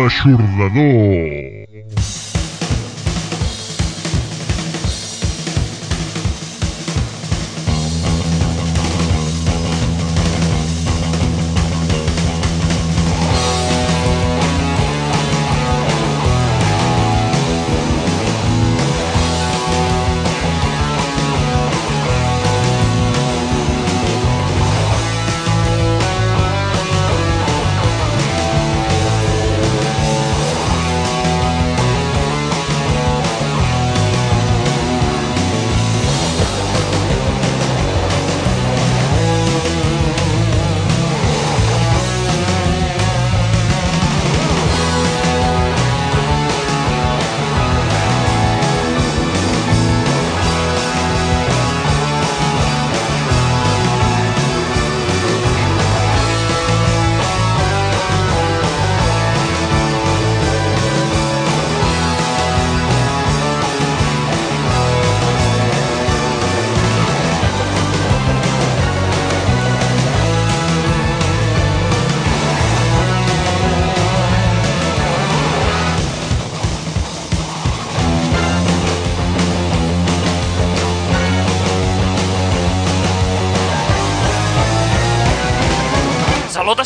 L'aixordador.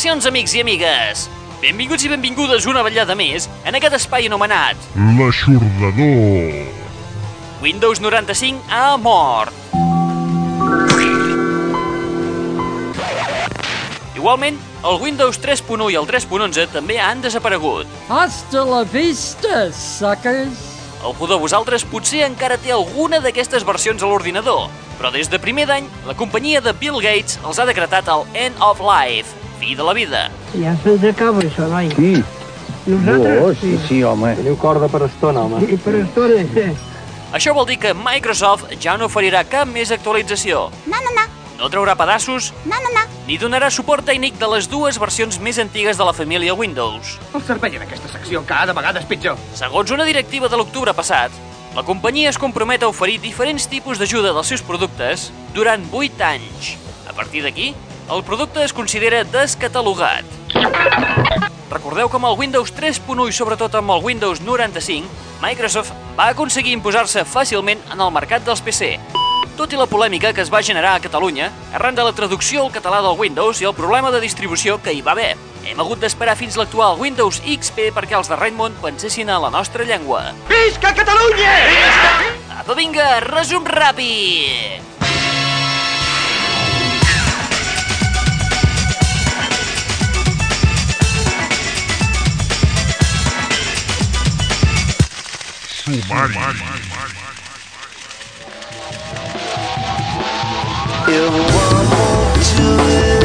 Salutacions, amics i amigues! Benvinguts i benvingudes una vetllada més en aquest espai anomenat L'aixordador. Windows 95 ha mort. Igualment, el Windows 3.1 i el 3.11 també han desaparegut. Hasta la vista, suckers! Algú de vosaltres potser encara té alguna d'aquestes versions a l'ordinador, però des de primer d'any, la companyia de Bill Gates els ha decretat el End of Life, fi de la vida. Ja se'ns acaba això, noi. Sí, Nosaltres, oh, sí, sí, home. Teniu corda per estona, home. I per estona, eh? Això vol dir que Microsoft ja no oferirà cap més actualització. No, no, no, No traurà pedaços no, no, no. ni donarà suport tècnic de les dues versions més antigues de la família Windows. El servei en aquesta secció cada vegada és pitjor. Segons una directiva de l'octubre passat, la companyia es compromet a oferir diferents tipus d'ajuda dels seus productes durant 8 anys. A partir d'aquí, el producte es considera descatalogat. Recordeu que amb el Windows 3.1 i sobretot amb el Windows 95, Microsoft va aconseguir imposar-se fàcilment en el mercat dels PC. Tot i la polèmica que es va generar a Catalunya arran de la traducció al català del Windows i el problema de distribució que hi va haver. Hem hagut d'esperar fins l'actual Windows XP perquè els de Redmond pensessin a la nostra llengua. Visca Catalunya! Apa, vinga, resum ràpid! Fumari. If one, two,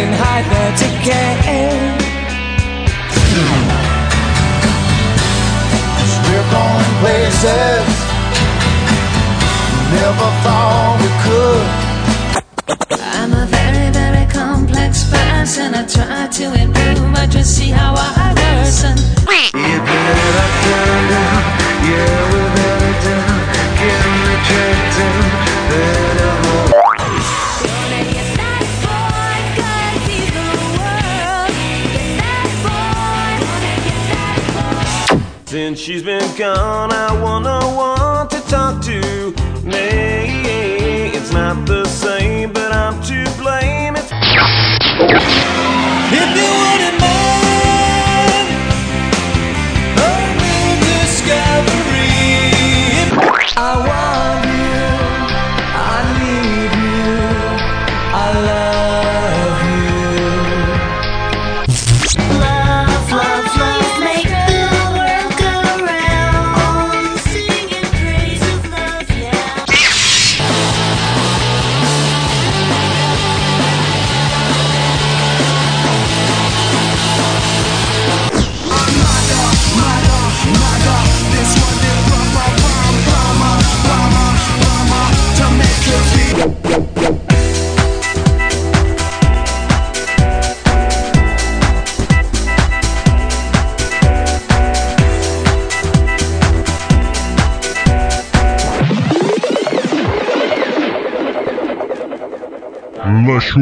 Women hide their decay. We're going places never thought we could. I'm a very, very complex person. I try to improve, but just see how I worsen. You better turn down, yeah, She's been gone, I wanna want to talk to me. It's not the same, but I'm to blame. It's if you wouldn't mind a new discovery. I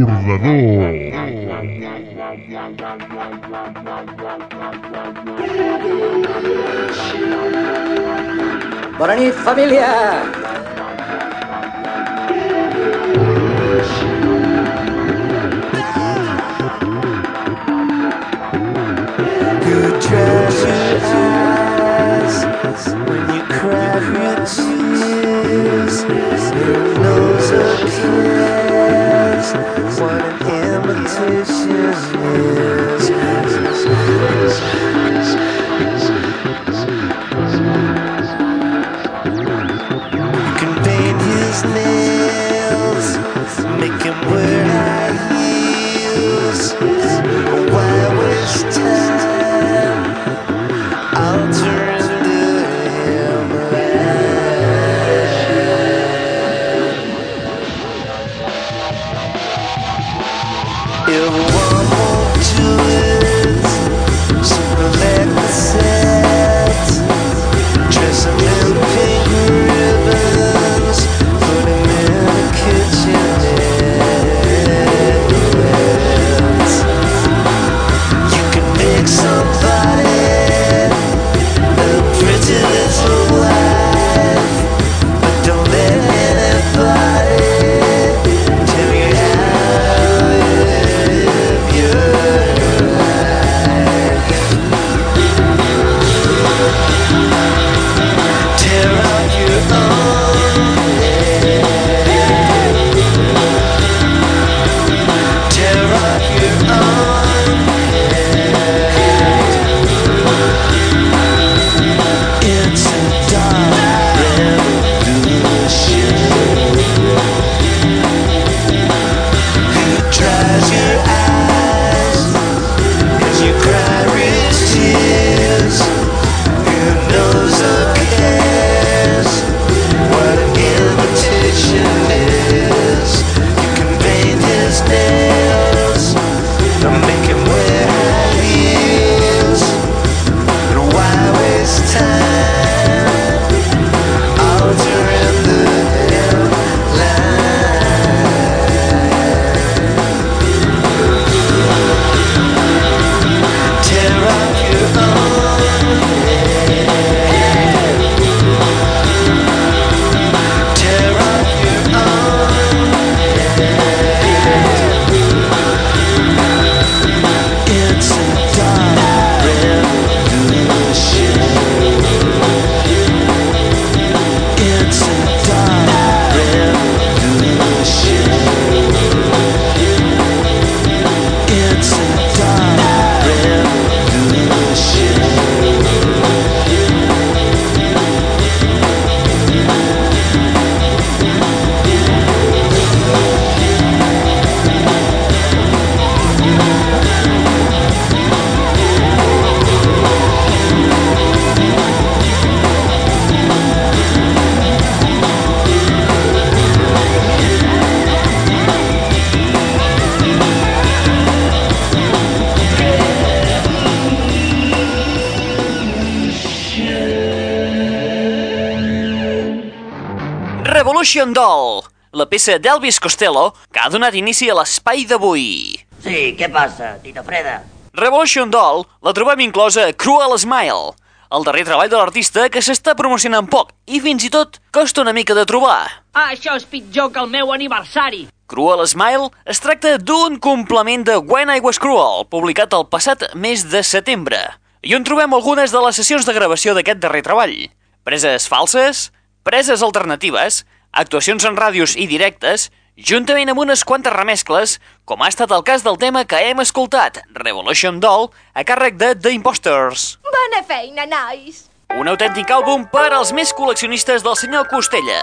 aturdador. Bonanit familia! you what an imitation is? Peça d'Elvis Costello que ha donat inici a l'espai d'avui. Sí, què passa, Tita Freda? Revolution Doll la trobem inclosa a Cruel Smile, el darrer treball de l'artista que s'està promocionant poc i fins i tot costa una mica de trobar. Ah, això és pitjor que el meu aniversari. Cruel Smile es tracta d'un complement de When I Was Cruel, publicat el passat mes de setembre, i on trobem algunes de les sessions de gravació d'aquest darrer treball. Preses falses, preses alternatives, actuacions en ràdios i directes, juntament amb unes quantes remescles, com ha estat el cas del tema que hem escoltat, Revolution Doll, a càrrec de The Imposters. Bona feina, nois! Un autèntic àlbum per als més col·leccionistes del senyor Costella.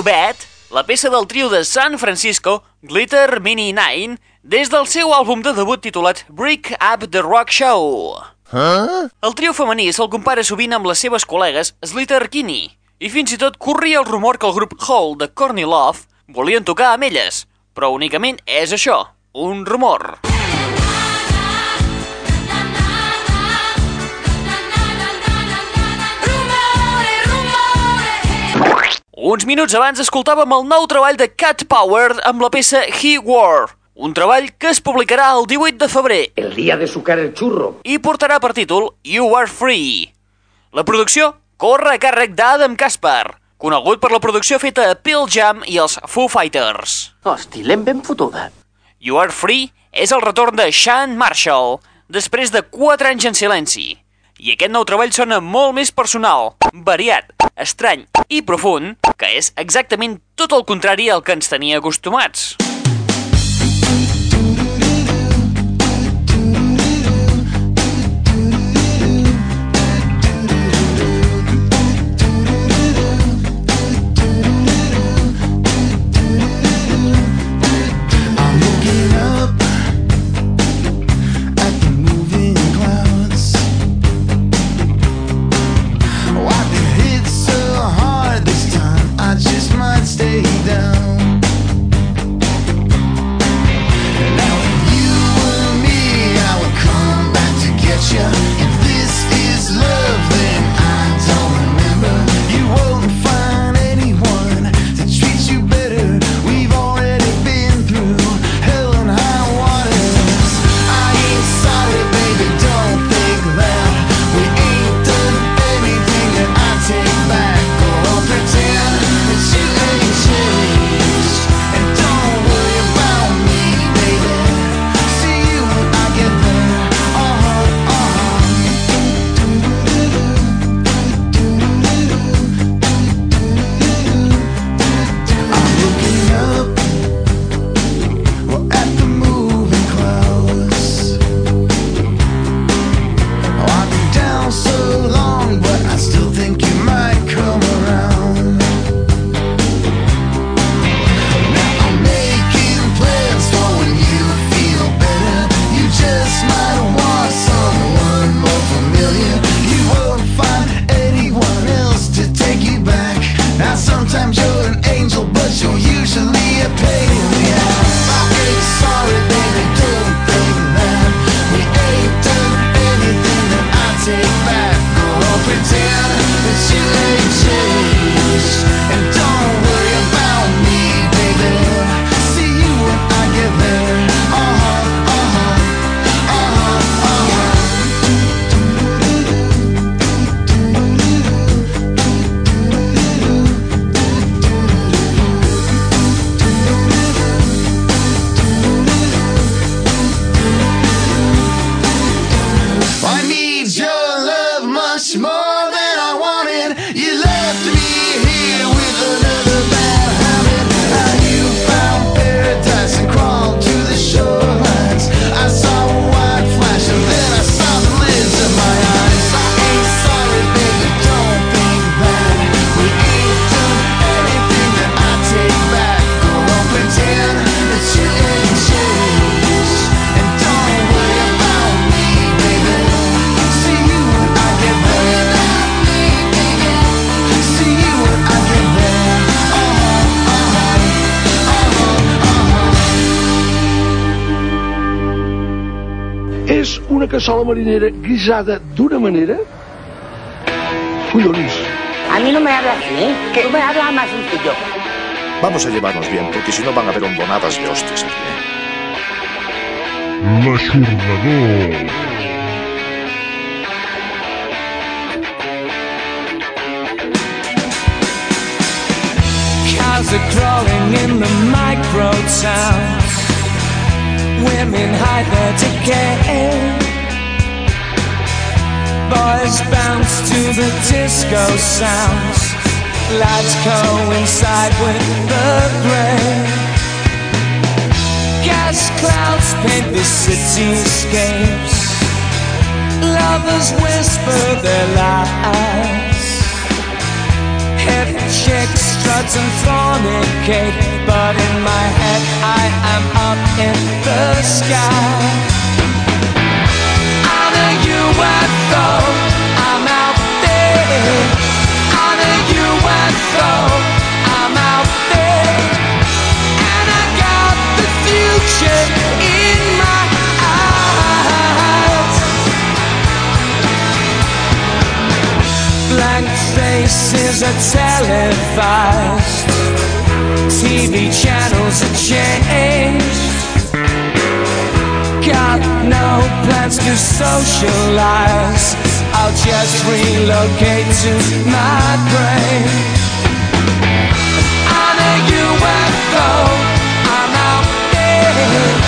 You Bad? La peça del trio de San Francisco, Glitter Mini 9, des del seu àlbum de debut titulat Break Up the Rock Show. Huh? El trio femení se'l compara sovint amb les seves col·legues Slater Kinney, i fins i tot corria el rumor que el grup Hall de Courtney Love volien tocar amb elles, però únicament és això, un rumor. Uns minuts abans escoltàvem el nou treball de Cat Power amb la peça He War, un treball que es publicarà el 18 de febrer El dia de sucar el xurro. i portarà per títol You Are Free. La producció corre a càrrec d'Adam Kaspar, conegut per la producció feta a Pearl Jam i els Foo Fighters. Hosti, l'hem ben fotuda. You Are Free és el retorn de Sean Marshall, després de 4 anys en silenci. I aquest nou treball sona molt més personal, variat, estrany i profund, que és exactament tot el contrari al que ens tenia acostumats. Marinera guisada d'una manera... Collonis. A mí no me habla así, ¿eh? Que tú me hablas más sencillo. Vamos a llevarnos bien, porque si no van a haber hondonadas de hostias aquí, ¿eh? L'aixordador. Cows are crawling in the micro towns. Women hide their decay. Boys bounce to the disco sounds. Lights coincide with the gray. Gas clouds paint the cityscapes. Lovers whisper their lies. Hip chicks strut and fornicate, but in my head I am up in the sky. Faces are televised. TV channels are changed. Got no plans to socialize. I'll just relocate to my grave. On a UFO, I'm out there.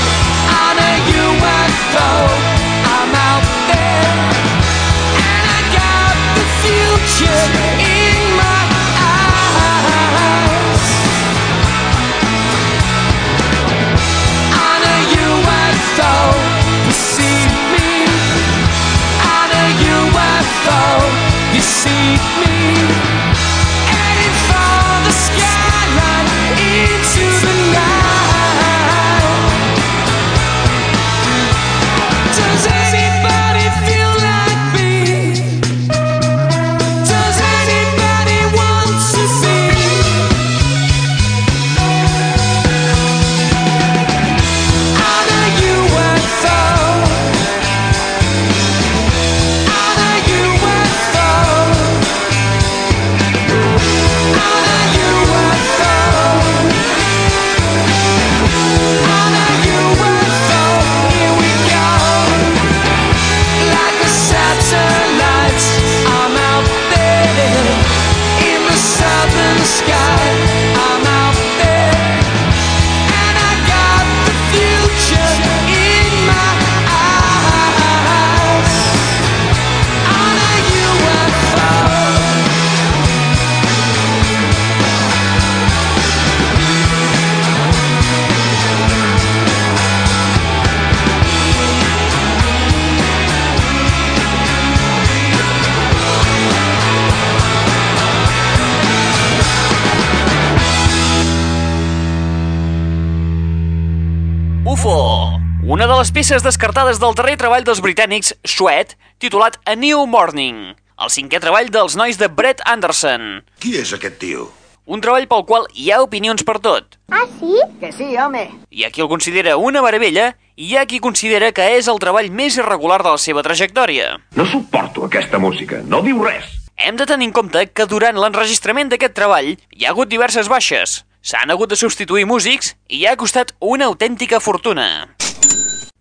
Una de les peces descartades del darrer treball dels britànics Sweat, titulat A New Morning, el cinquè treball dels nois de Brett Anderson. Qui és aquest tio? Un treball pel qual hi ha opinions per tot. ¿Ah, sí? Que sí, home. Hi ha qui el considera una meravella i hi ha qui considera que és el treball més irregular de la seva trajectòria. No suporto aquesta música, no diu res. Hem de tenir en compte que durant l'enregistrament d'aquest treball hi ha hagut diverses baixes, s'han hagut de substituir músics i ha costat una autèntica fortuna.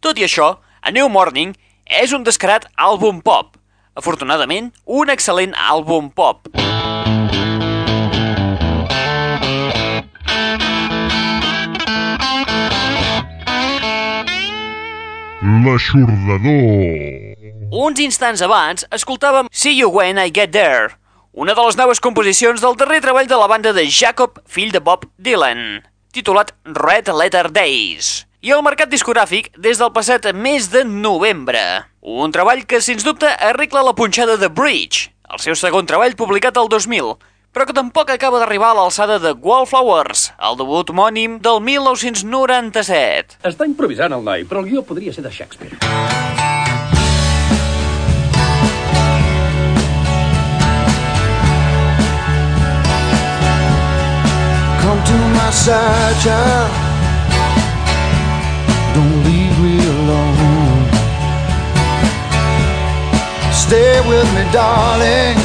Tot i això, A New Morning és un descarat àlbum pop. Afortunadament, un excel·lent àlbum pop. L'aixordador. Uns instants abans, escoltàvem See You When I Get There, una de les noves composicions del darrer treball de la banda de Jacob, fill de Bob Dylan, titulat Red Letter Days, i al mercat discogràfic des del passat mes de novembre. Un treball que, sens dubte, arregla la punxada de Bridge, el seu segon treball publicat el 2000, però que tampoc acaba d'arribar a l'alçada de Wallflowers, el debut homònim del 1997. Està improvisant el noi, però el guió podria ser de Shakespeare. Come to my side, child. Stay with me, darling.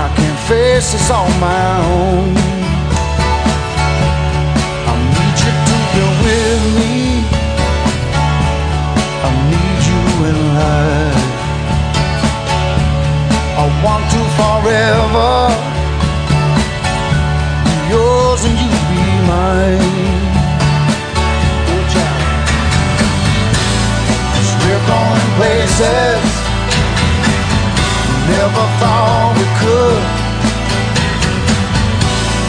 I can't face this on my own. I need you to be with me. I need you in life. I want to forever be yours and you be mine. Places never thought we could.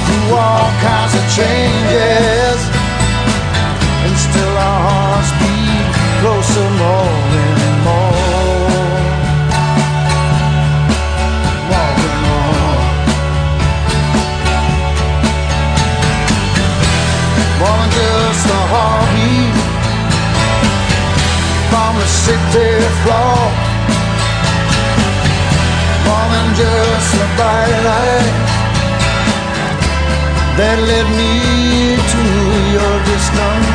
Through all kinds of changes, and still our hearts beat closer more. City floor. More than just a bright that led me to your distant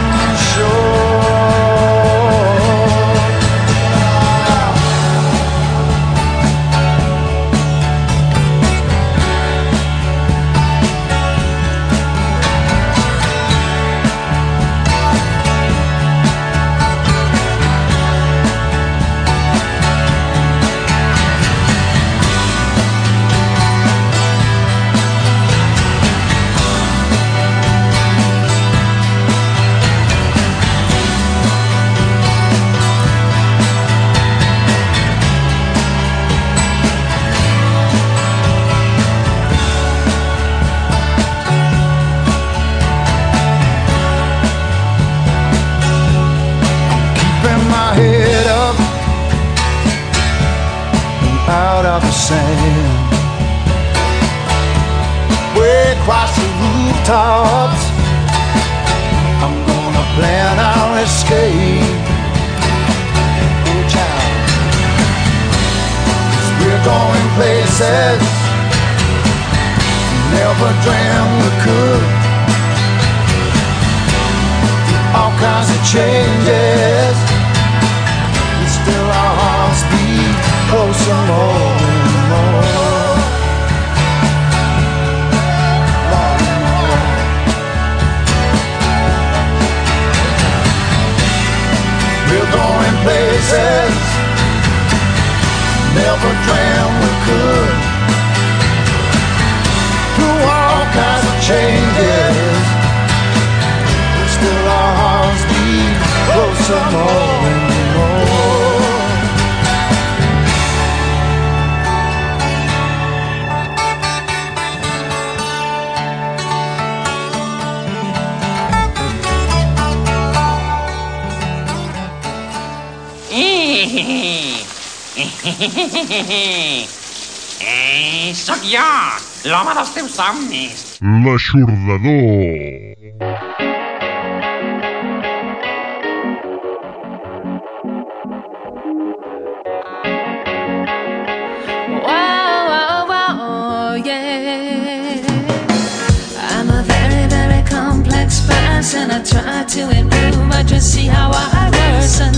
I'm a very, very complex person. I try to improve, but just see how I worsen.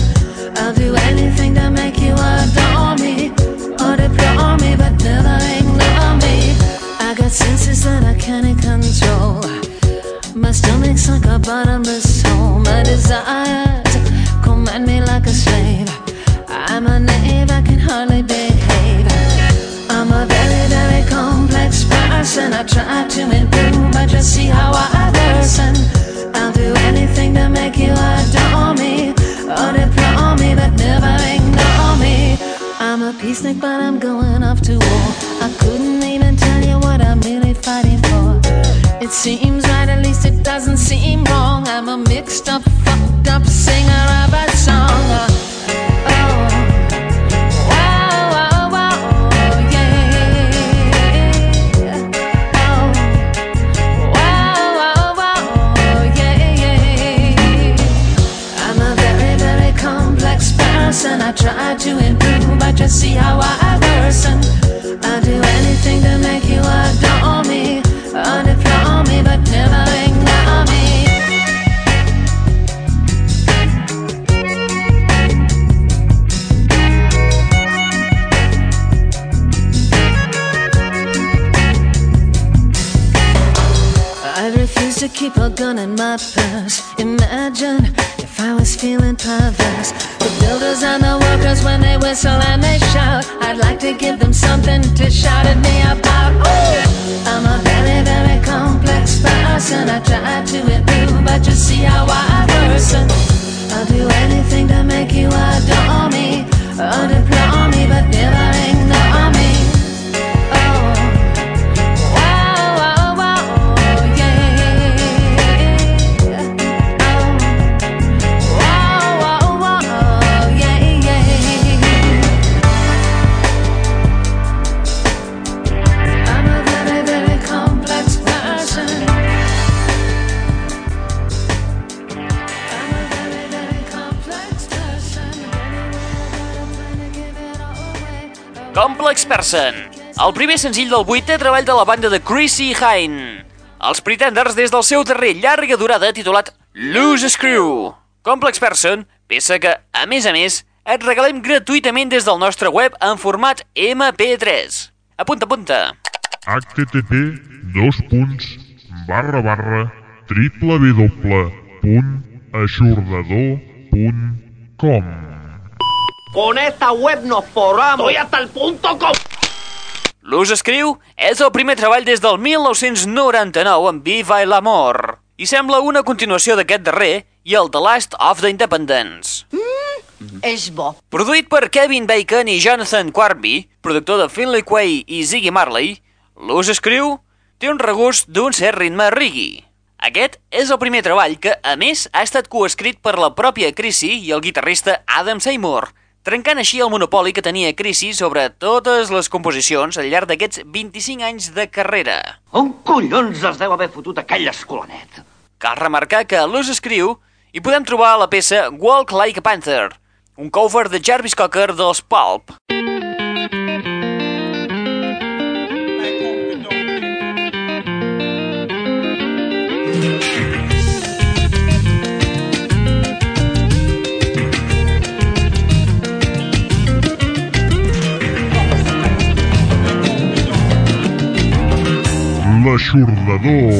I'll do stomach's like a bottomless hole. My desires command me like a slave. I'm a knave, I can hardly behave. I'm a very, very complex person. I try to improve, but just see how I worsen. I'll do anything to make you adore me or deplore me, but never ignore me. I'm a peacenik, but I'm going off to war. I couldn't even tell you what I'm really fighting for. It seems right, doesn't seem wrong. I'm a mixed up, fucked up singer of a song. Uh, oh. Wow, wow, wow, yeah. Oh. Yeah. I'm a very, very complex person. I try to improve, but just see how I Person, el primer senzill del vuitè treball de la banda de Chrissy Hine. Els Pretenders des del seu darrer llarga durada titulat Loose Screw. Complex Person, peça que, a més a més, et regalem gratuïtament des del nostre web en format MP3. Apunta, apunta. http dos punts barra barra www.aixordador.com Con esta web nos forramos. Estoy hasta el punto com... L'ús escriu és el primer treball des del 1999 amb Viva el Amor i sembla una continuació d'aquest darrer i el The Last of the Independents. És bo. Produït per Kevin Bacon i Jonathan Quarby, productor de Finley Quay i Ziggy Marley, l'ús escriu té un regust d'un cert ritme reggae. Aquest és el primer treball que, a més, ha estat coescrit per la pròpia Chrissy i el guitarrista Adam Seymour, trencant així el monopoli que tenia Chrissy sobre totes les composicions al llarg d'aquests 25 anys de carrera. On collons es deu haver fotut aquell escolanet? Cal remarcar que a l'ús escriu hi podem trobar la peça Walk Like a Panther, un cover de Jarvis Cocker dels Pulp. L'aixordador.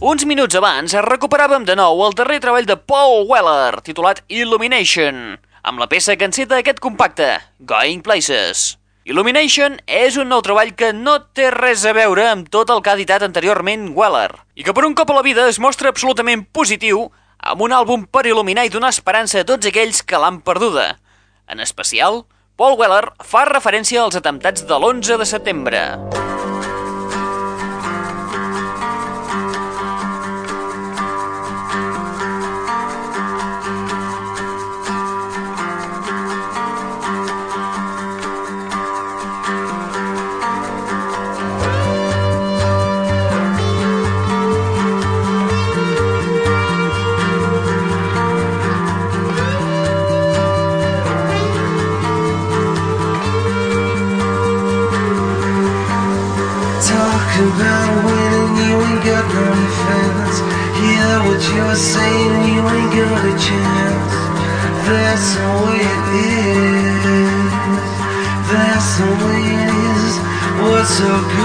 Uns minuts abans recuperàvem de nou el darrer treball de Paul Weller, titulat Illumination, amb la peça que enceta aquest compacte, Going Places. Illumination és un nou treball que no té res a veure amb tot el que ha editat anteriorment Weller, i que per un cop a la vida es mostra absolutament positiu amb un àlbum per il·luminar i donar esperança a tots aquells que l'han perduda. En especial, Paul Weller fa referència als atemptats de l'11 de setembre. So good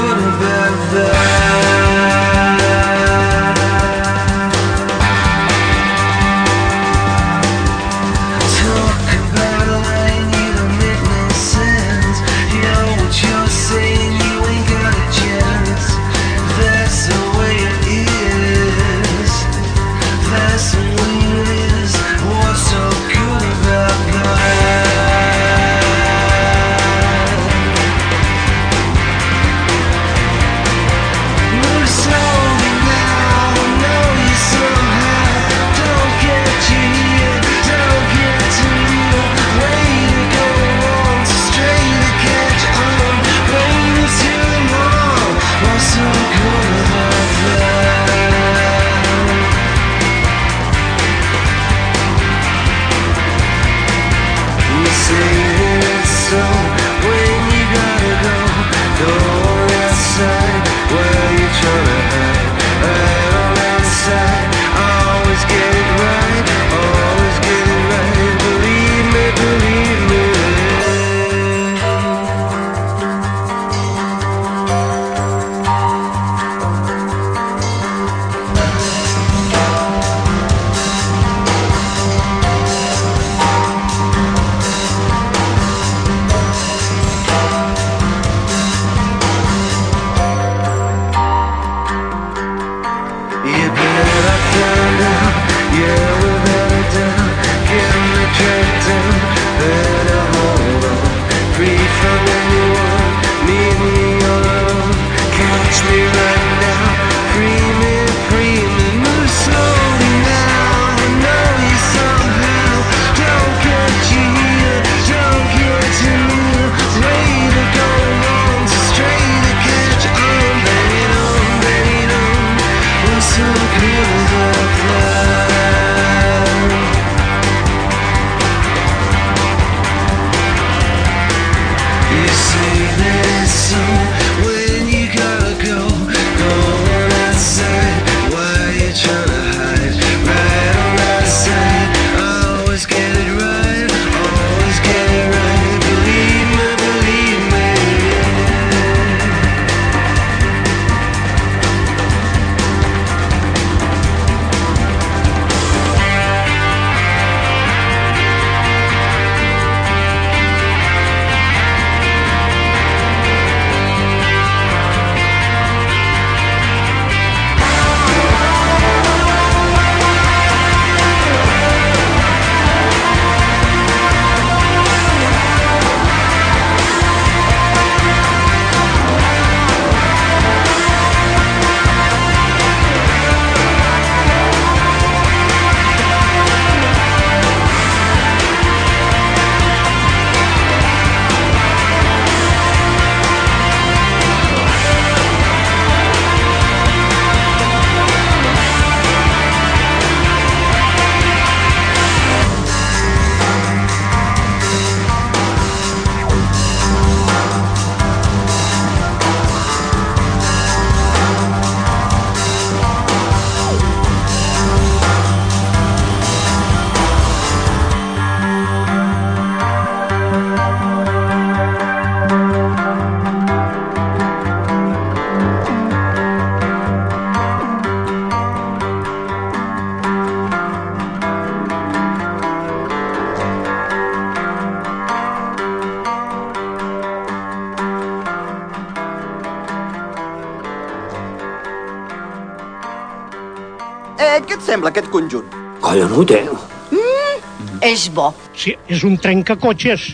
sembla aquest conjunt? Collonut, eh? Mm, és bo. Sí, és un trencacotxes.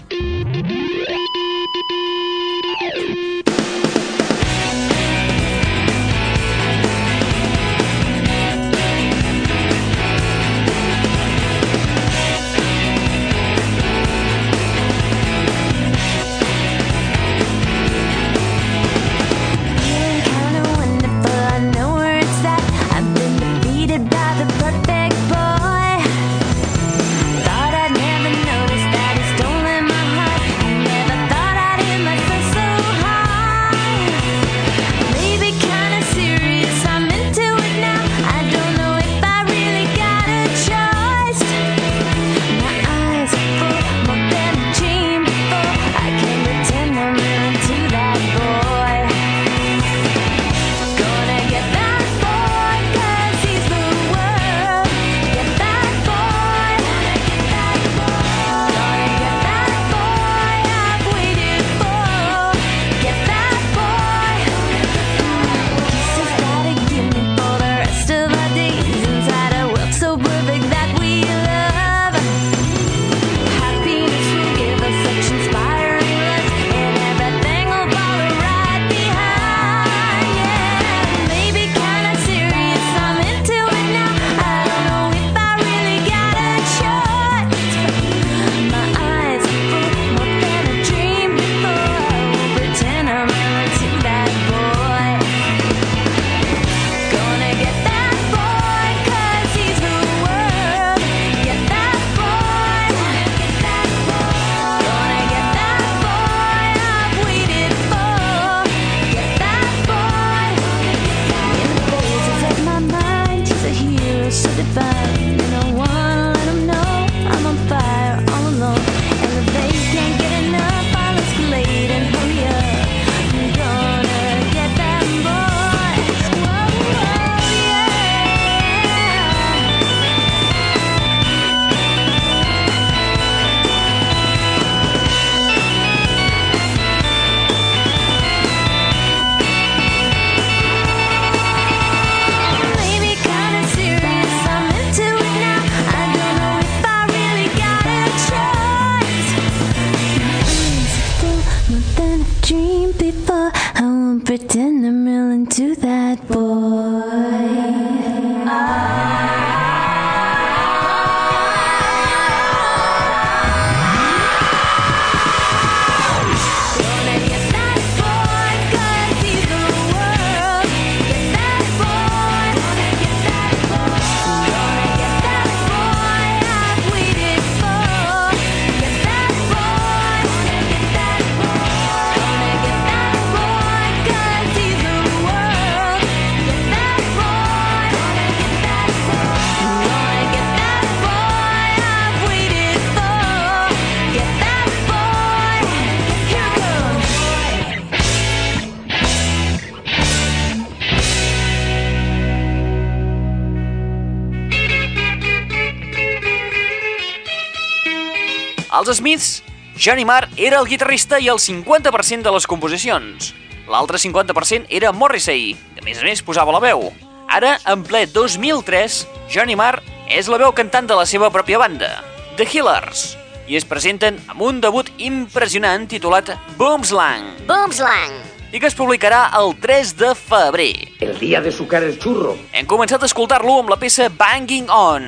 Els Smiths, Johnny Marr era el guitarrista i el 50% de les composicions. L'altre 50% era Morrissey, que a més a més posava la veu. Ara, en ple 2003, Johnny Marr és la veu cantant de la seva pròpia banda, The Healers, i es presenten amb un debut impressionant titulat Boomslang, Boomslang. i que es publicarà el 3 de febrer. El día de sucar el churro. Hem començat a escoltar-lo amb la peça Banging On,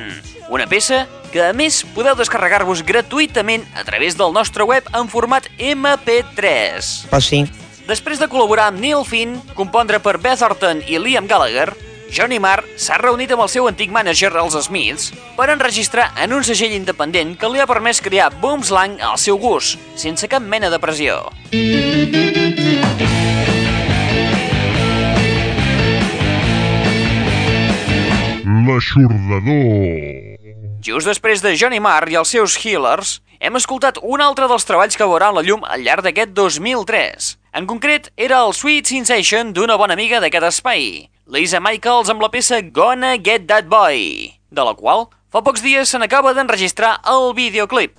una peça que a més podeu descarregar-vos gratuïtament a través del nostre web en format MP3. Oh, sí. Després de col·laborar amb Neil Finn, compondre per Beth Orton i Liam Gallagher, Johnny Marr s'ha reunit amb el seu antic mànager, els Smiths, per enregistrar en un segell independent que li ha permès crear Boomslang al seu gust, sense cap mena de pressió. L'aixordador. Just després de Johnny Marr i els seus Healers, hem escoltat un altre dels treballs que veuran la llum al llarg d'aquest 2003. En concret, era el Sweet Sensation d'una bona amiga d'aquest espai, Lisa Michaels amb la peça Gonna Get That Boy, de la qual fa pocs dies se n'acaba d'enregistrar el videoclip.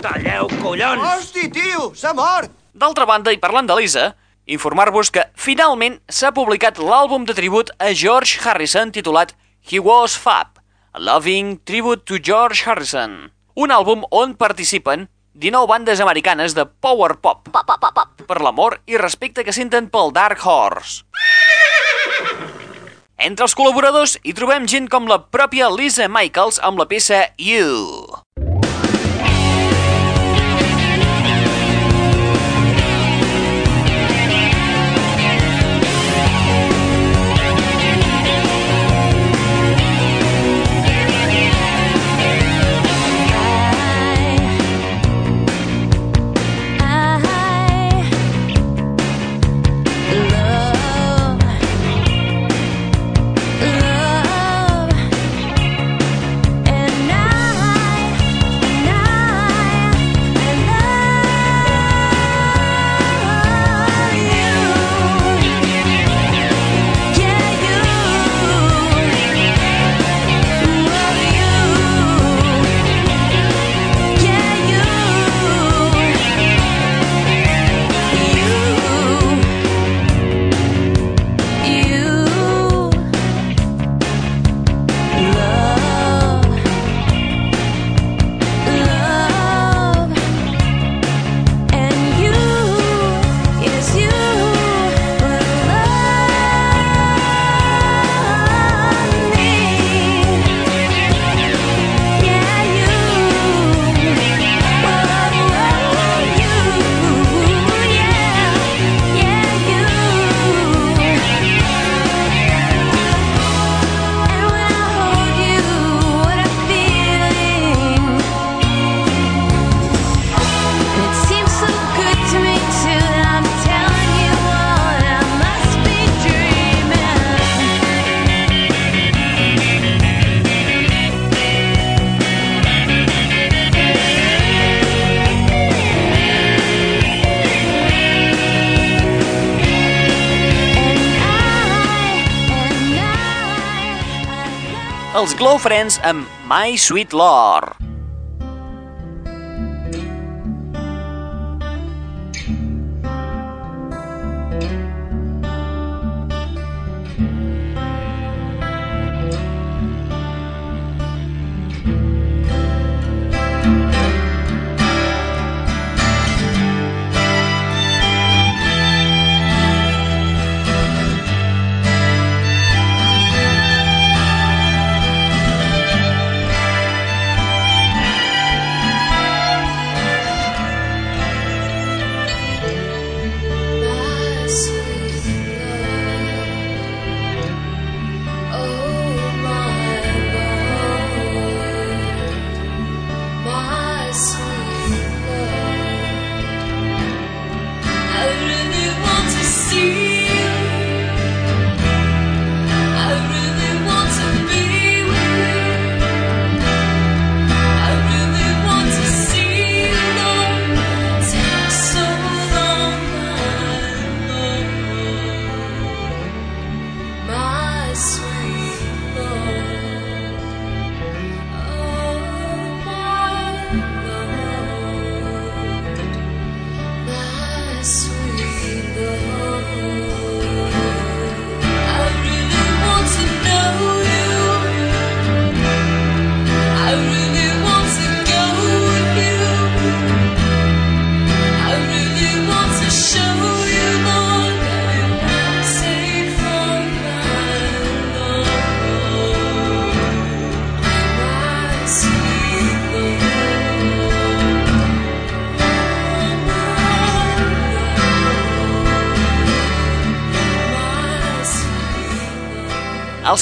Talleu, collons! Hosti, tio, s'ha mort! D'altra banda, i parlant de Lisa, informar-vos que finalment s'ha publicat l'àlbum de tribut a George Harrison titulat He Was Fab, a loving tribute to George Harrison, un àlbum on participen 19 bandes americanes de power pop, pop, pop, pop, pop. per l'amor i respecte que senten pel Dark Horse. Entre els col·laboradors hi trobem gent com la pròpia Lisa Michaels amb la peça You. Els Glow Friends amb My Sweet Lord.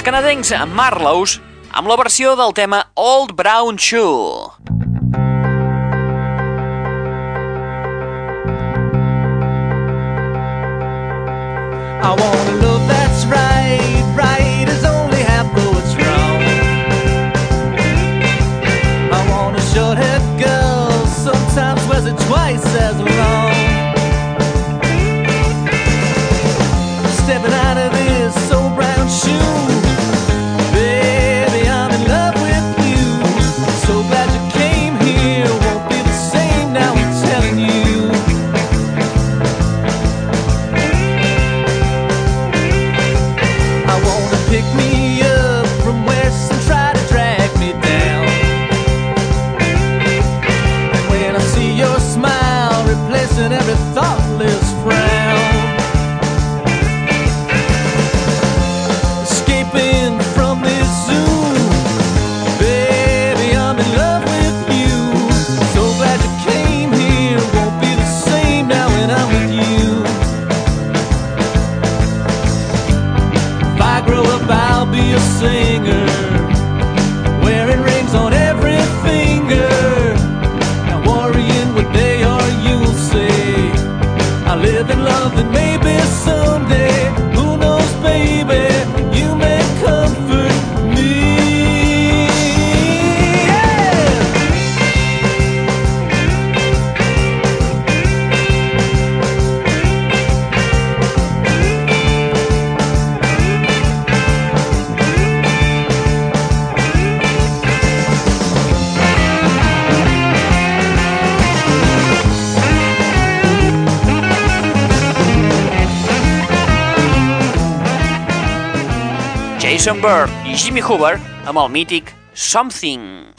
Canadencs Marlows amb la versió del tema Old Brown Shoe. I want a Bird i Jimmy Hoover amb el mític Something.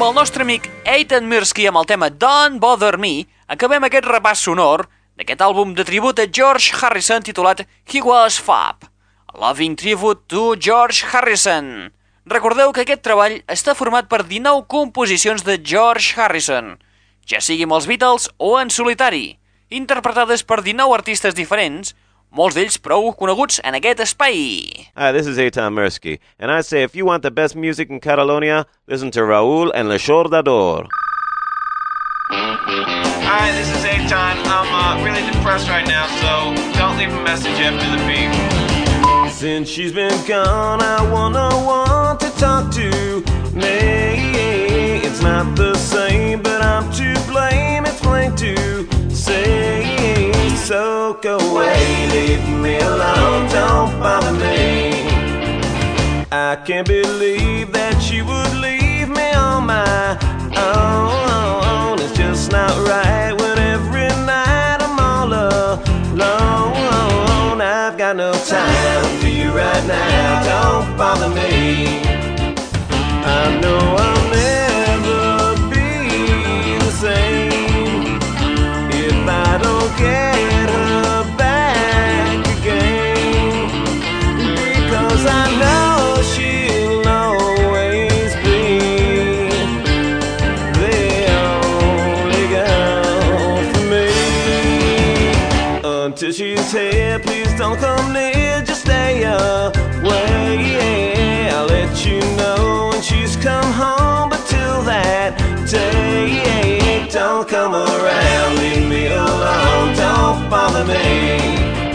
Amb el nostre amic Eitan Mirsky amb el tema Don't Bother Me, acabem aquest repàs sonor d'aquest àlbum de tribut a George Harrison titulat He Was Fab, a loving tribute to George Harrison. Recordeu que aquest treball està format per 19 composicions de George Harrison, ja sigui amb els Beatles o en solitari, interpretades per 19 artistes diferents, molts d'ells prou coneguts en aquest espai. Hi, this is Eitan Mirsky, and I say if you want the best music in Catalonia, listen to Raúl and Le Chordador. Hi, this is Eitan. I'm uh, really depressed right now, so don't leave a message after the beep. Since she's been gone, I wanna want to talk to me. It's not the same, but I'm to blame. It's plain to say. So go away, leave me alone, don't bother me. I can't believe that you would leave me on my own. It's just not right when every night I'm all alone. I've got no time for you right now, don't bother me. I know I'll please don't come near, just stay away. I'll let you know when she's come home, but till that day, don't come around, leave me alone, don't bother me.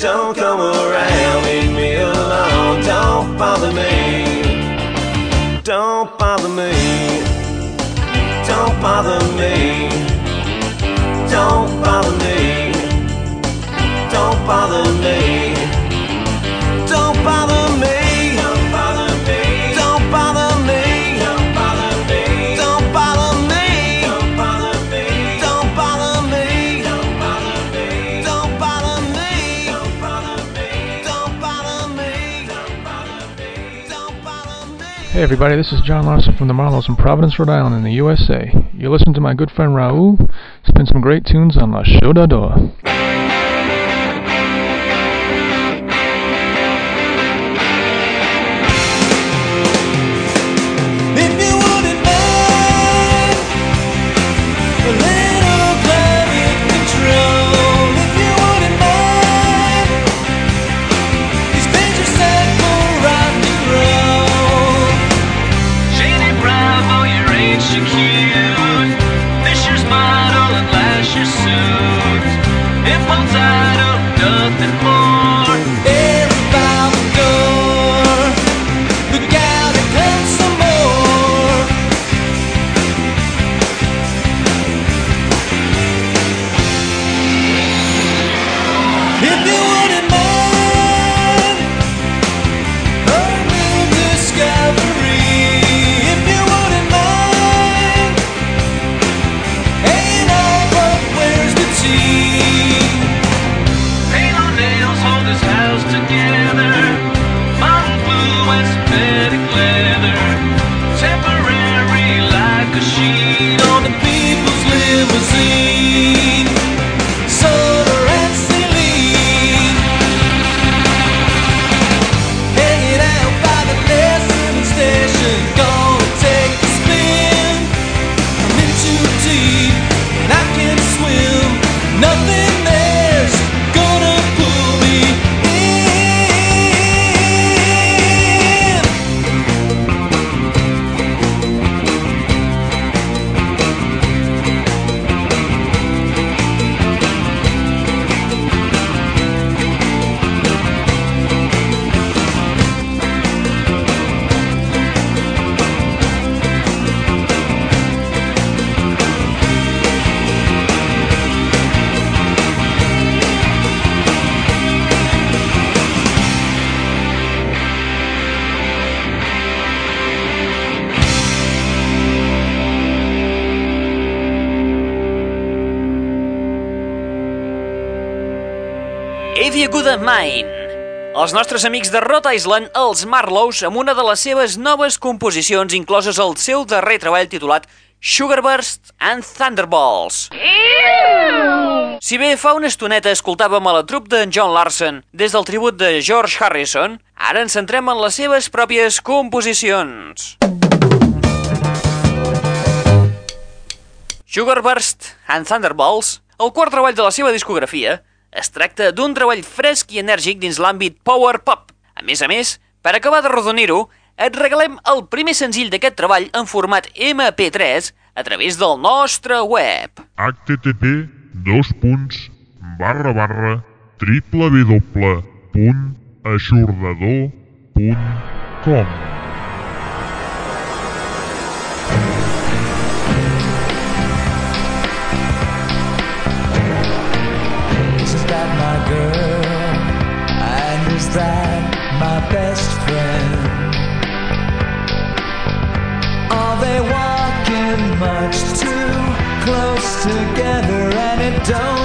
Don't come around, leave me alone. Don't bother me. Don't bother me. Don't bother me. Don't bother me. Don't bother me. Hey everybody, this is John Larson from the Marlows in Providence, Rhode Island in the USA. You listen to my good friend Raul spin some great tunes on La Show d'Ador. If I'm tired of nothing more. Els nostres amics de Rhode Island, els Marlows, amb una de les seves noves composicions incloses al seu darrer treball titulat Sugarburst and Thunderballs. Si bé fa una estoneta escoltàvem a la trup d'en John Larson des del tribut de George Harrison, ara ens centrem en les seves pròpies composicions. Sugarburst and Thunderballs, el quart treball de la seva discografia, es tracta d'un treball fresc i enèrgic dins l'àmbit power pop. A més a més, per acabar de rodonir-ho, et regalem el primer senzill d'aquest treball en format MP3 a través del nostre web. http dos punts barra barra triple much too close together? And it don't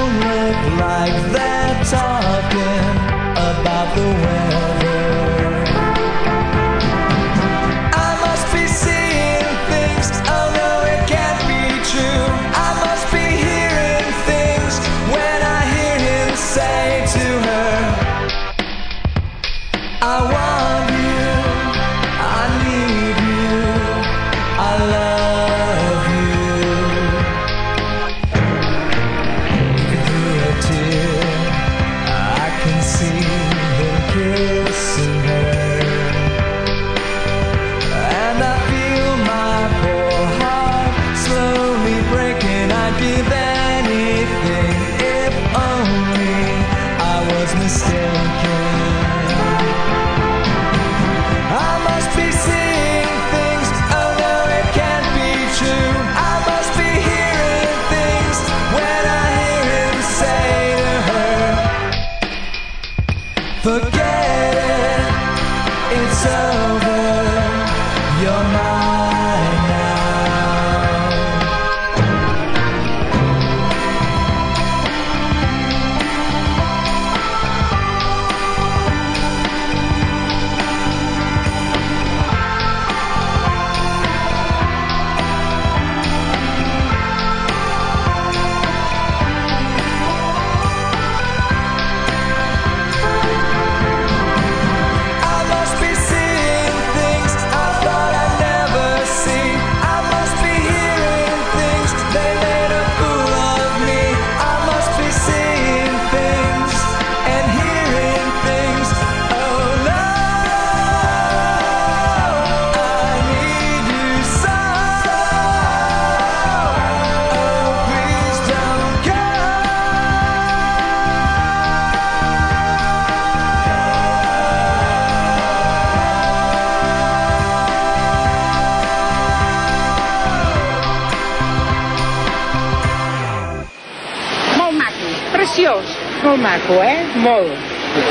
Molt.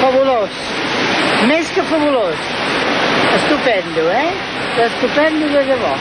Fabulós. Més que fabulós. Estupendo, eh? Estupendo de debò.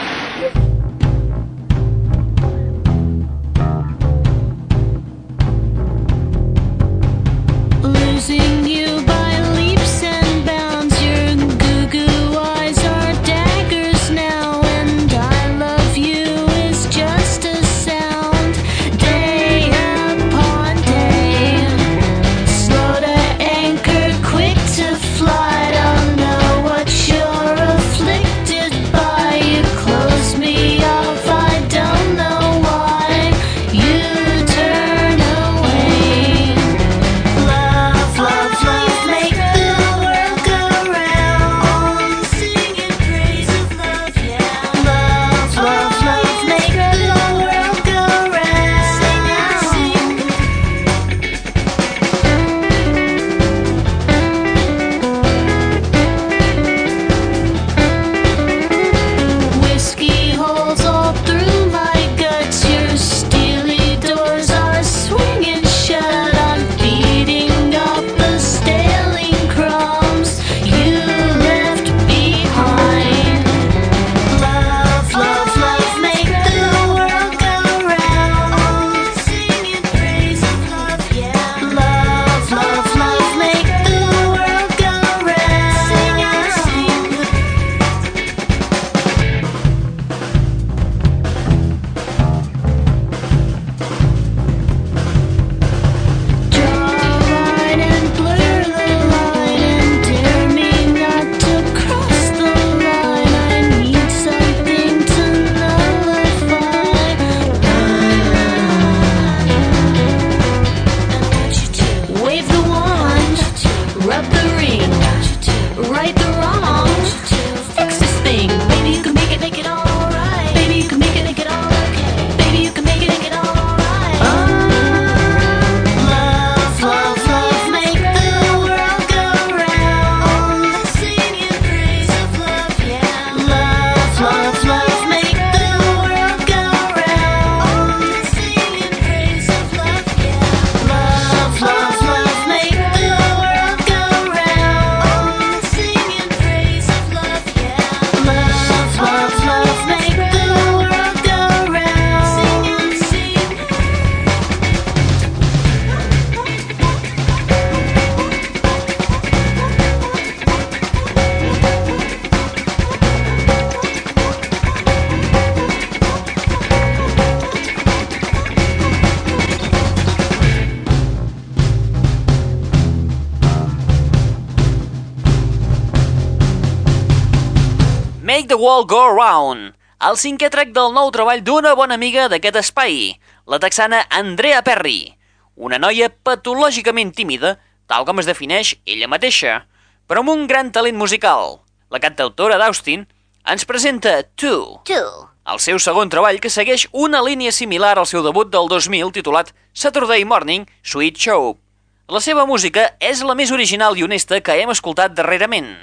World Go Round, el cinquè track del nou treball d'una bona amiga d'aquest espai, la texana Andrea Perry, una noia patològicament tímida, tal com es defineix ella mateixa, però amb un gran talent musical. La cantautora d'Austin ens presenta Two, Two. el seu segon treball que segueix una línia similar al seu debut del 2000 titulat Saturday Morning Sweet Show. La seva música és la més original i honesta que hem escoltat darrerament.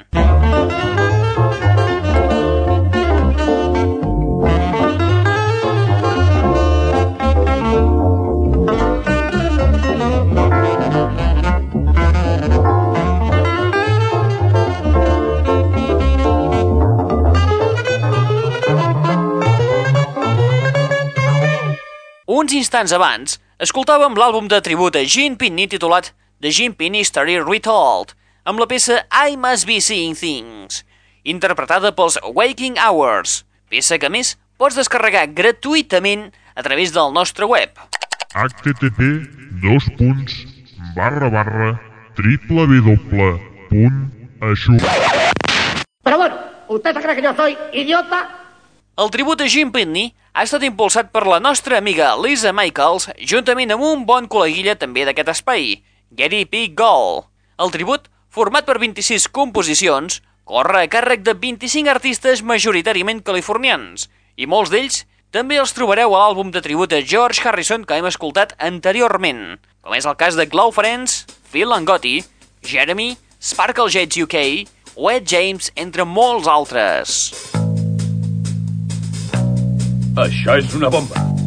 Uns instants abans, escoltàvem l'àlbum de tribut a Gene Pitney titulat The Gene Pitney Story Retold, amb la peça I Must Be Seeing Things, interpretada pels Waking Hours, peça que a més pots descarregar gratuïtament a través del nostre web. http dos punts barra barra triple w punt això. Pero bueno, ¿usted se cree que yo soy idiota? El tribut a Jim Pitney ha estat impulsat per la nostra amiga Lisa Michaels juntament amb un bon col·leguilla també d'aquest espai, Gary P. Gall. El tribut, format per 26 composicions, corre a càrrec de 25 artistes majoritàriament californians, i molts d'ells també els trobareu a l'àlbum de tribut a George Harrison que hem escoltat anteriorment, com és el cas de Glow Friends, Phil Langotti, Jeremy, Sparkle Jets UK, Ed James, entre molts altres. Això és una bomba.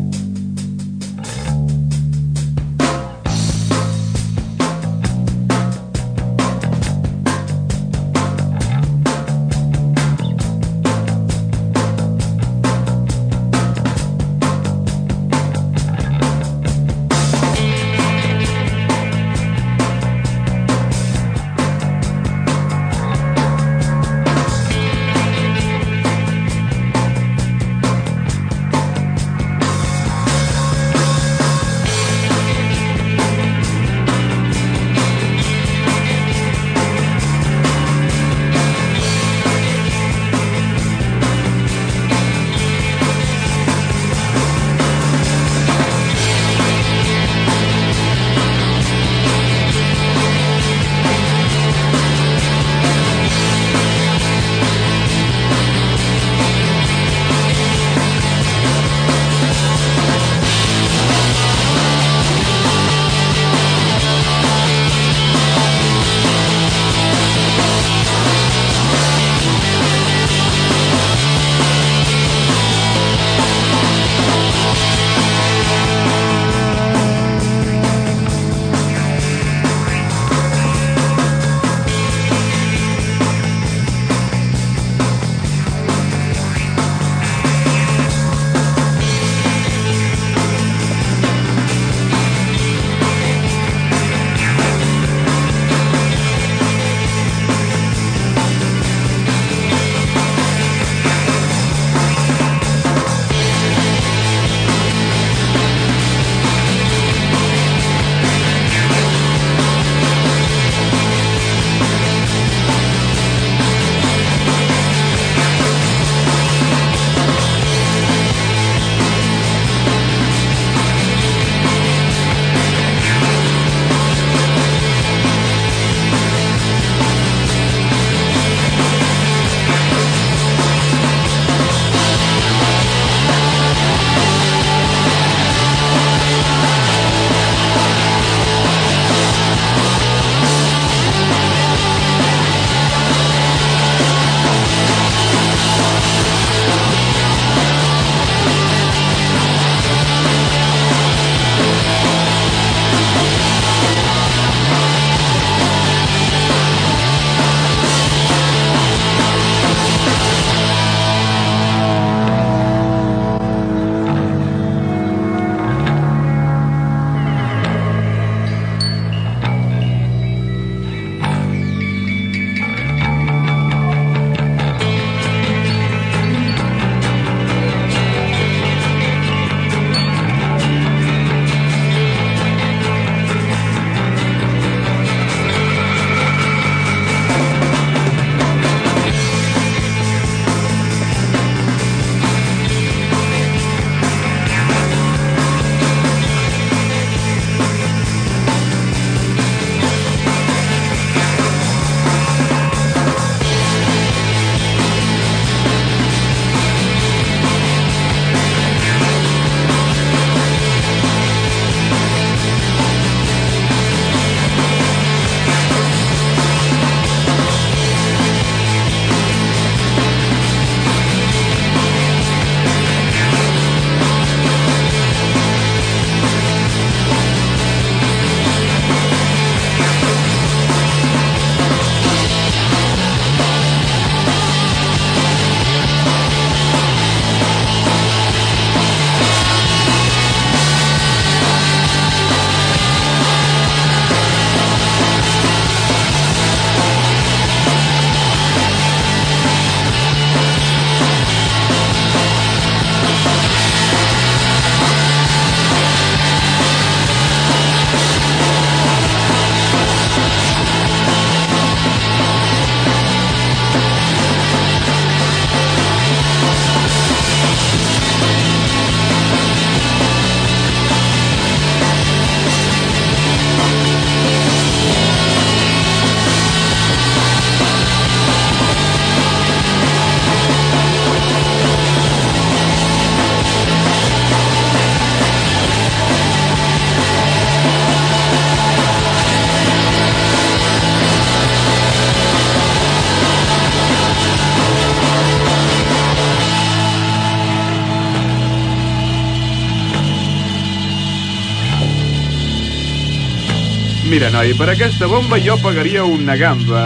Mira, noi, per aquesta bomba jo pagaria una gamba.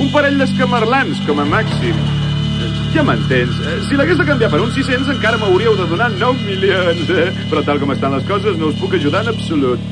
Un parell d'escamarlans, com a màxim. Ja m'entens. Eh, si l'hagués de canviar per uns 600, encara m'hauríeu de donar 9 milions. Eh? Però tal com estan les coses, no us puc ajudar en absolut.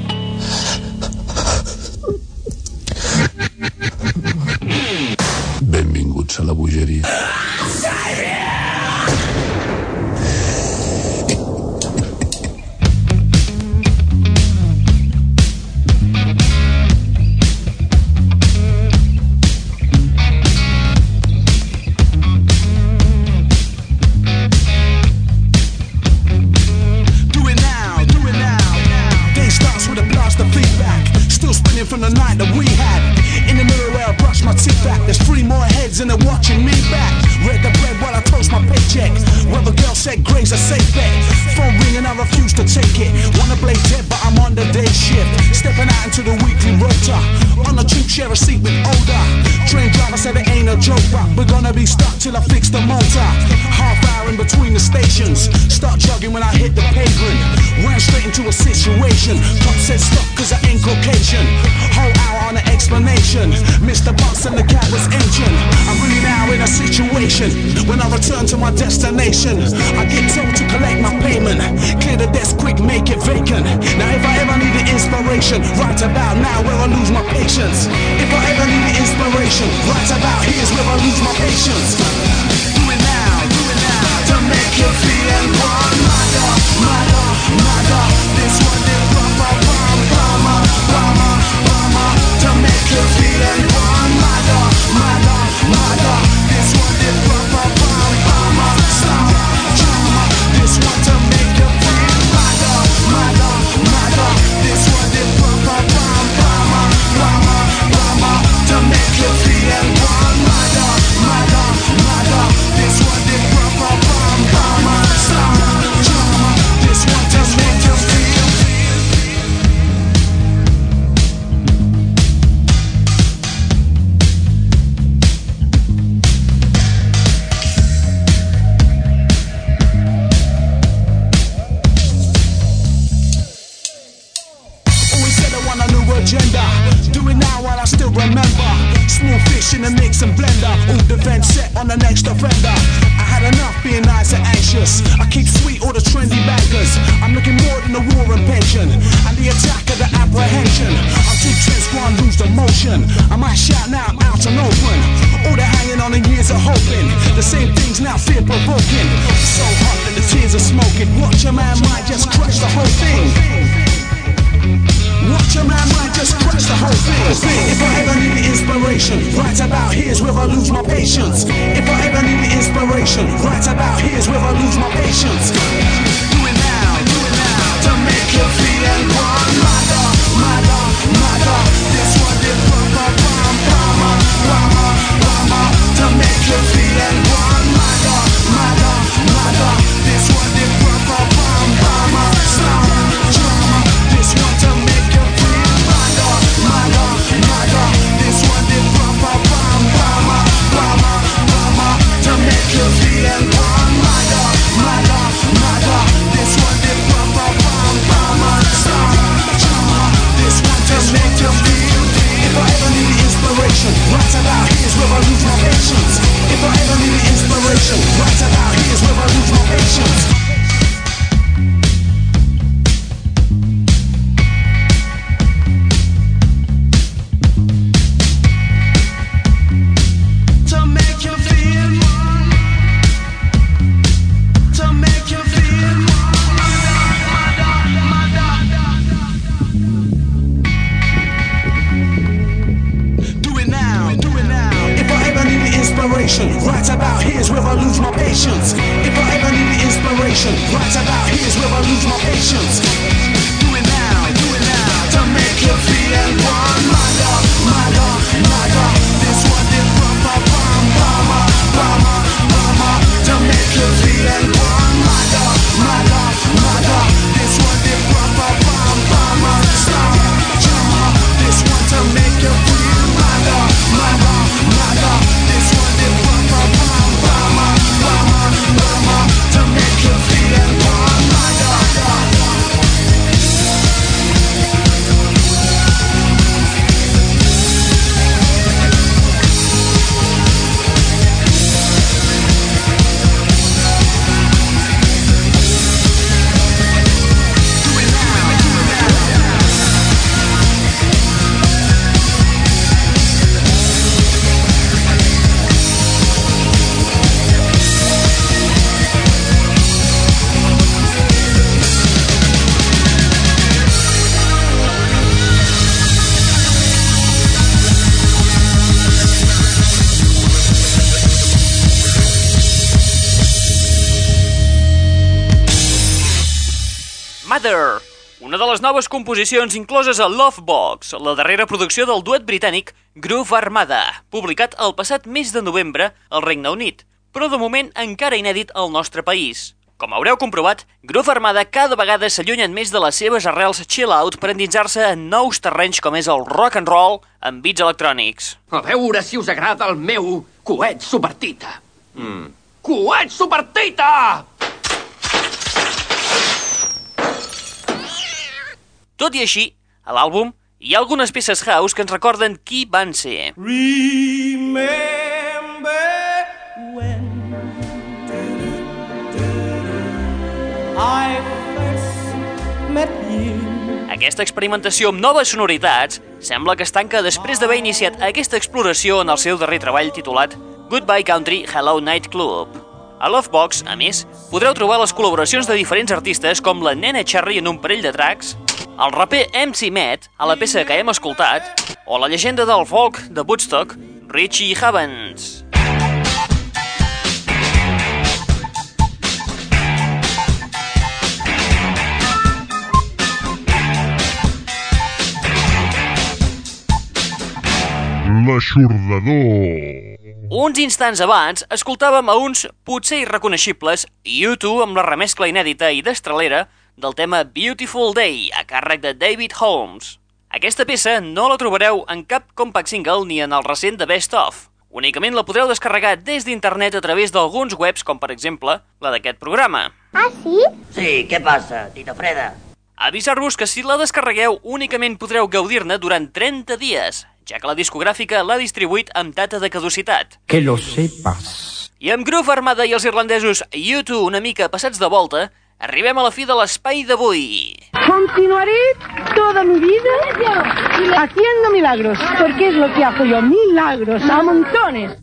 things safe bet. Phone ringing, I refuse to take it. Wanna play dead, but I'm on the day shift. Stepping out into the weekly rotor. On the tube share a seat with older. Train driver said it ain't a joke, but we're gonna be stuck till I fix the motor. Half hour in between the stations. Start jogging when I hit the pavement. Ran straight into a situation. Cop said stop cause I ain't Caucasian. Whole hour on an explanation. Mr. Bus and the cab was engine. I'm really now in a situation. When I return to my destination, I get told to collect my payment. Clear the desk quick, make it vacant. Now if I ever need the inspiration, right about now where I lose my patience. If I ever need the inspiration, right about here. Is where I lose my patience. Do it now, do it now to make you feel one. Mother, mother, mother, this one is rubber, bum, bumma, bumma, bumma to make you feel one. Mother, mother, mother. Noves composicions incloses a Lovebox, la darrera producció del duet britànic Groove Armada, publicat el passat mes de novembre al Regne Unit, però de moment encara inèdit al nostre país. Com haureu comprovat, Groove Armada cada vegada s'allunyen més de les seves arrels chill-out per endinsar-se en nous terrenys com és el rock and roll amb beats electrònics. A veure si us agrada el meu coet supertita. Mm. Coet supertita! Tot i així, a l'àlbum hi ha algunes peces house que ens recorden qui van ser. Remember when I first met you. Aquesta experimentació amb noves sonoritats sembla que es tanca després d'haver iniciat aquesta exploració en el seu darrer treball titulat Goodbye Country Hello Night Club. A Lovebox, a més, podreu trobar les col·laboracions de diferents artistes com la Nena Cherry en un parell de tracks, el raper MC Matt a la peça que hem escoltat, o la llegenda del folk de Woodstock, Richie Havens. L'aixordador. Uns instants abans, escoltàvem a uns potser irreconeixibles U2 amb la remescla inèdita i destralera del tema Beautiful Day, a càrrec de David Holmes. Aquesta peça no la trobareu en cap compact single ni en el recent de Best Of. Únicament la podreu descarregar des d'internet a través d'alguns webs, com per exemple la d'aquest programa. Ah, sí? Sí, què passa, Tita Freda? Avisar-vos que si la descarregueu únicament podreu gaudir-ne durant 30 dies, ja que la discogràfica l'ha distribuït amb data de caducitat. Que lo sepas. I amb Groove Armada i els irlandesos U2 una mica passats de volta, arribem a la fi de l'espai d'avui. Continuaré toda mi vida haciendo milagros, porque es lo que hago yo, milagros a montones.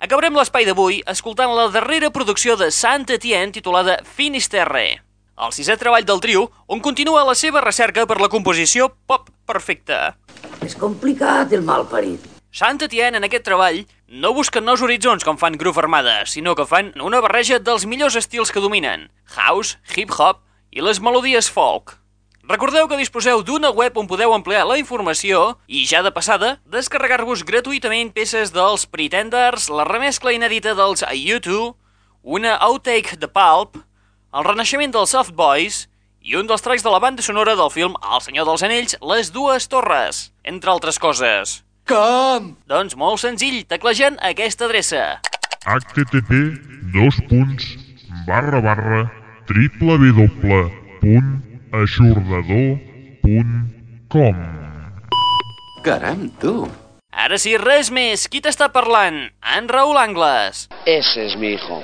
Acabarem l'espai d'avui escoltant la darrera producció de Sant Etienne titulada Finisterre, el sisè treball del trio, on continua la seva recerca per la composició pop perfecta. És complicat el malparit. Sant Etienne, en aquest treball, no busquen nous horitzons com fan Groove Armada, sinó que fan una barreja dels millors estils que dominen, house, hip-hop i les melodies folk. Recordeu que disposeu d'una web on podeu ampliar la informació i, ja de passada, descarregar-vos gratuïtament peces dels Pretenders, la remescla inèdita dels U2, una outtake de Pulp, el renaixement dels Soft Boys i un dels tracks de la banda sonora del film El Senyor dels Anells, Les Dues Torres, entre altres coses. Com? Doncs molt senzill, teclejant aquesta adreça. http dos punts barra barra www punt aixordador punt com Caram, tu. Ara sí, res més. Qui t'està parlant? En Raül Angles. Ese es mi hijo.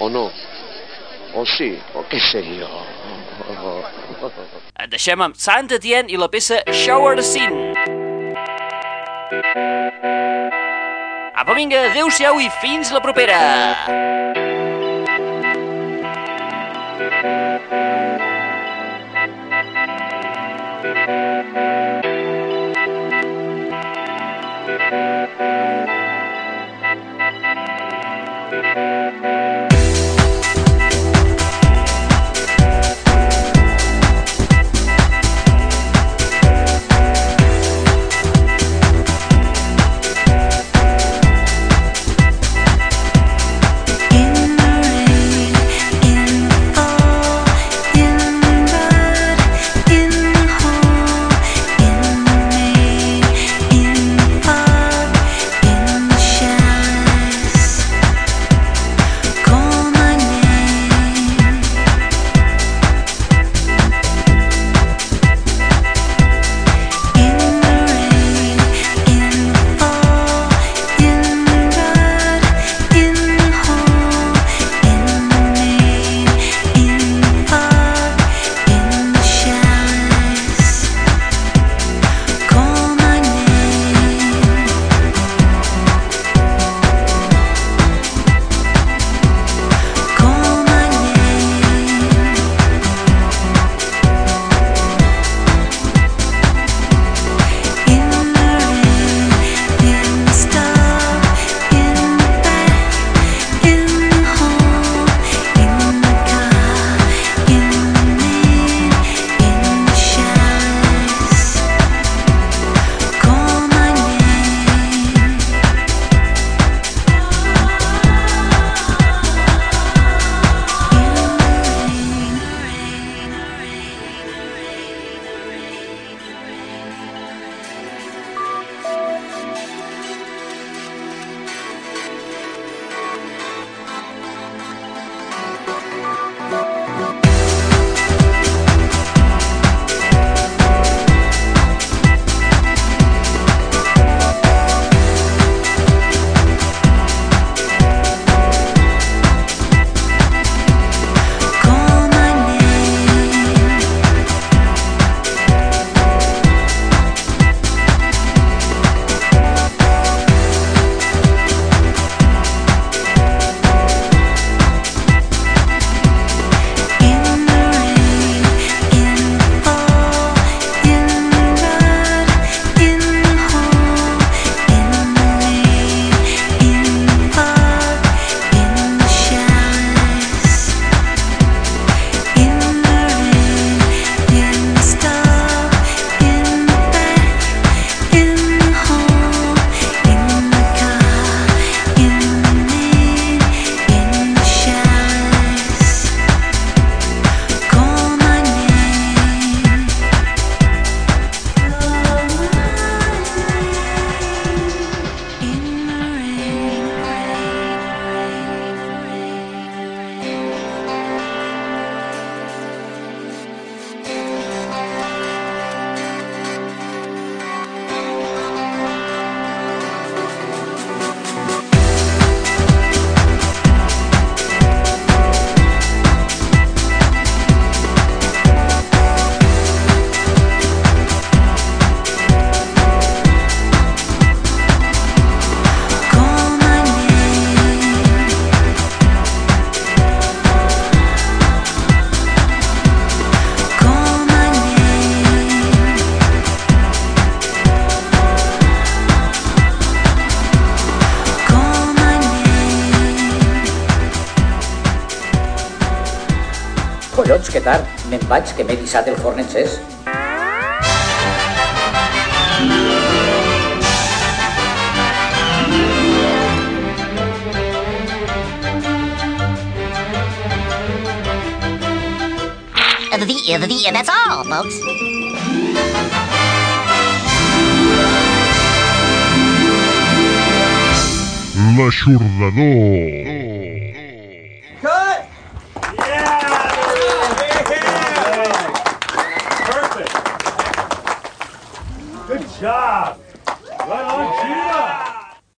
¿O no? ¿O sí? ¿O qué sé yo? Et deixem amb Sant Etienne i la peça Shower Scene. Apa, vinga, adeu-siau i fins la propera! Cold que m'he dissat el forn encès. The, the, the, and that's all, folks. L'aixordador.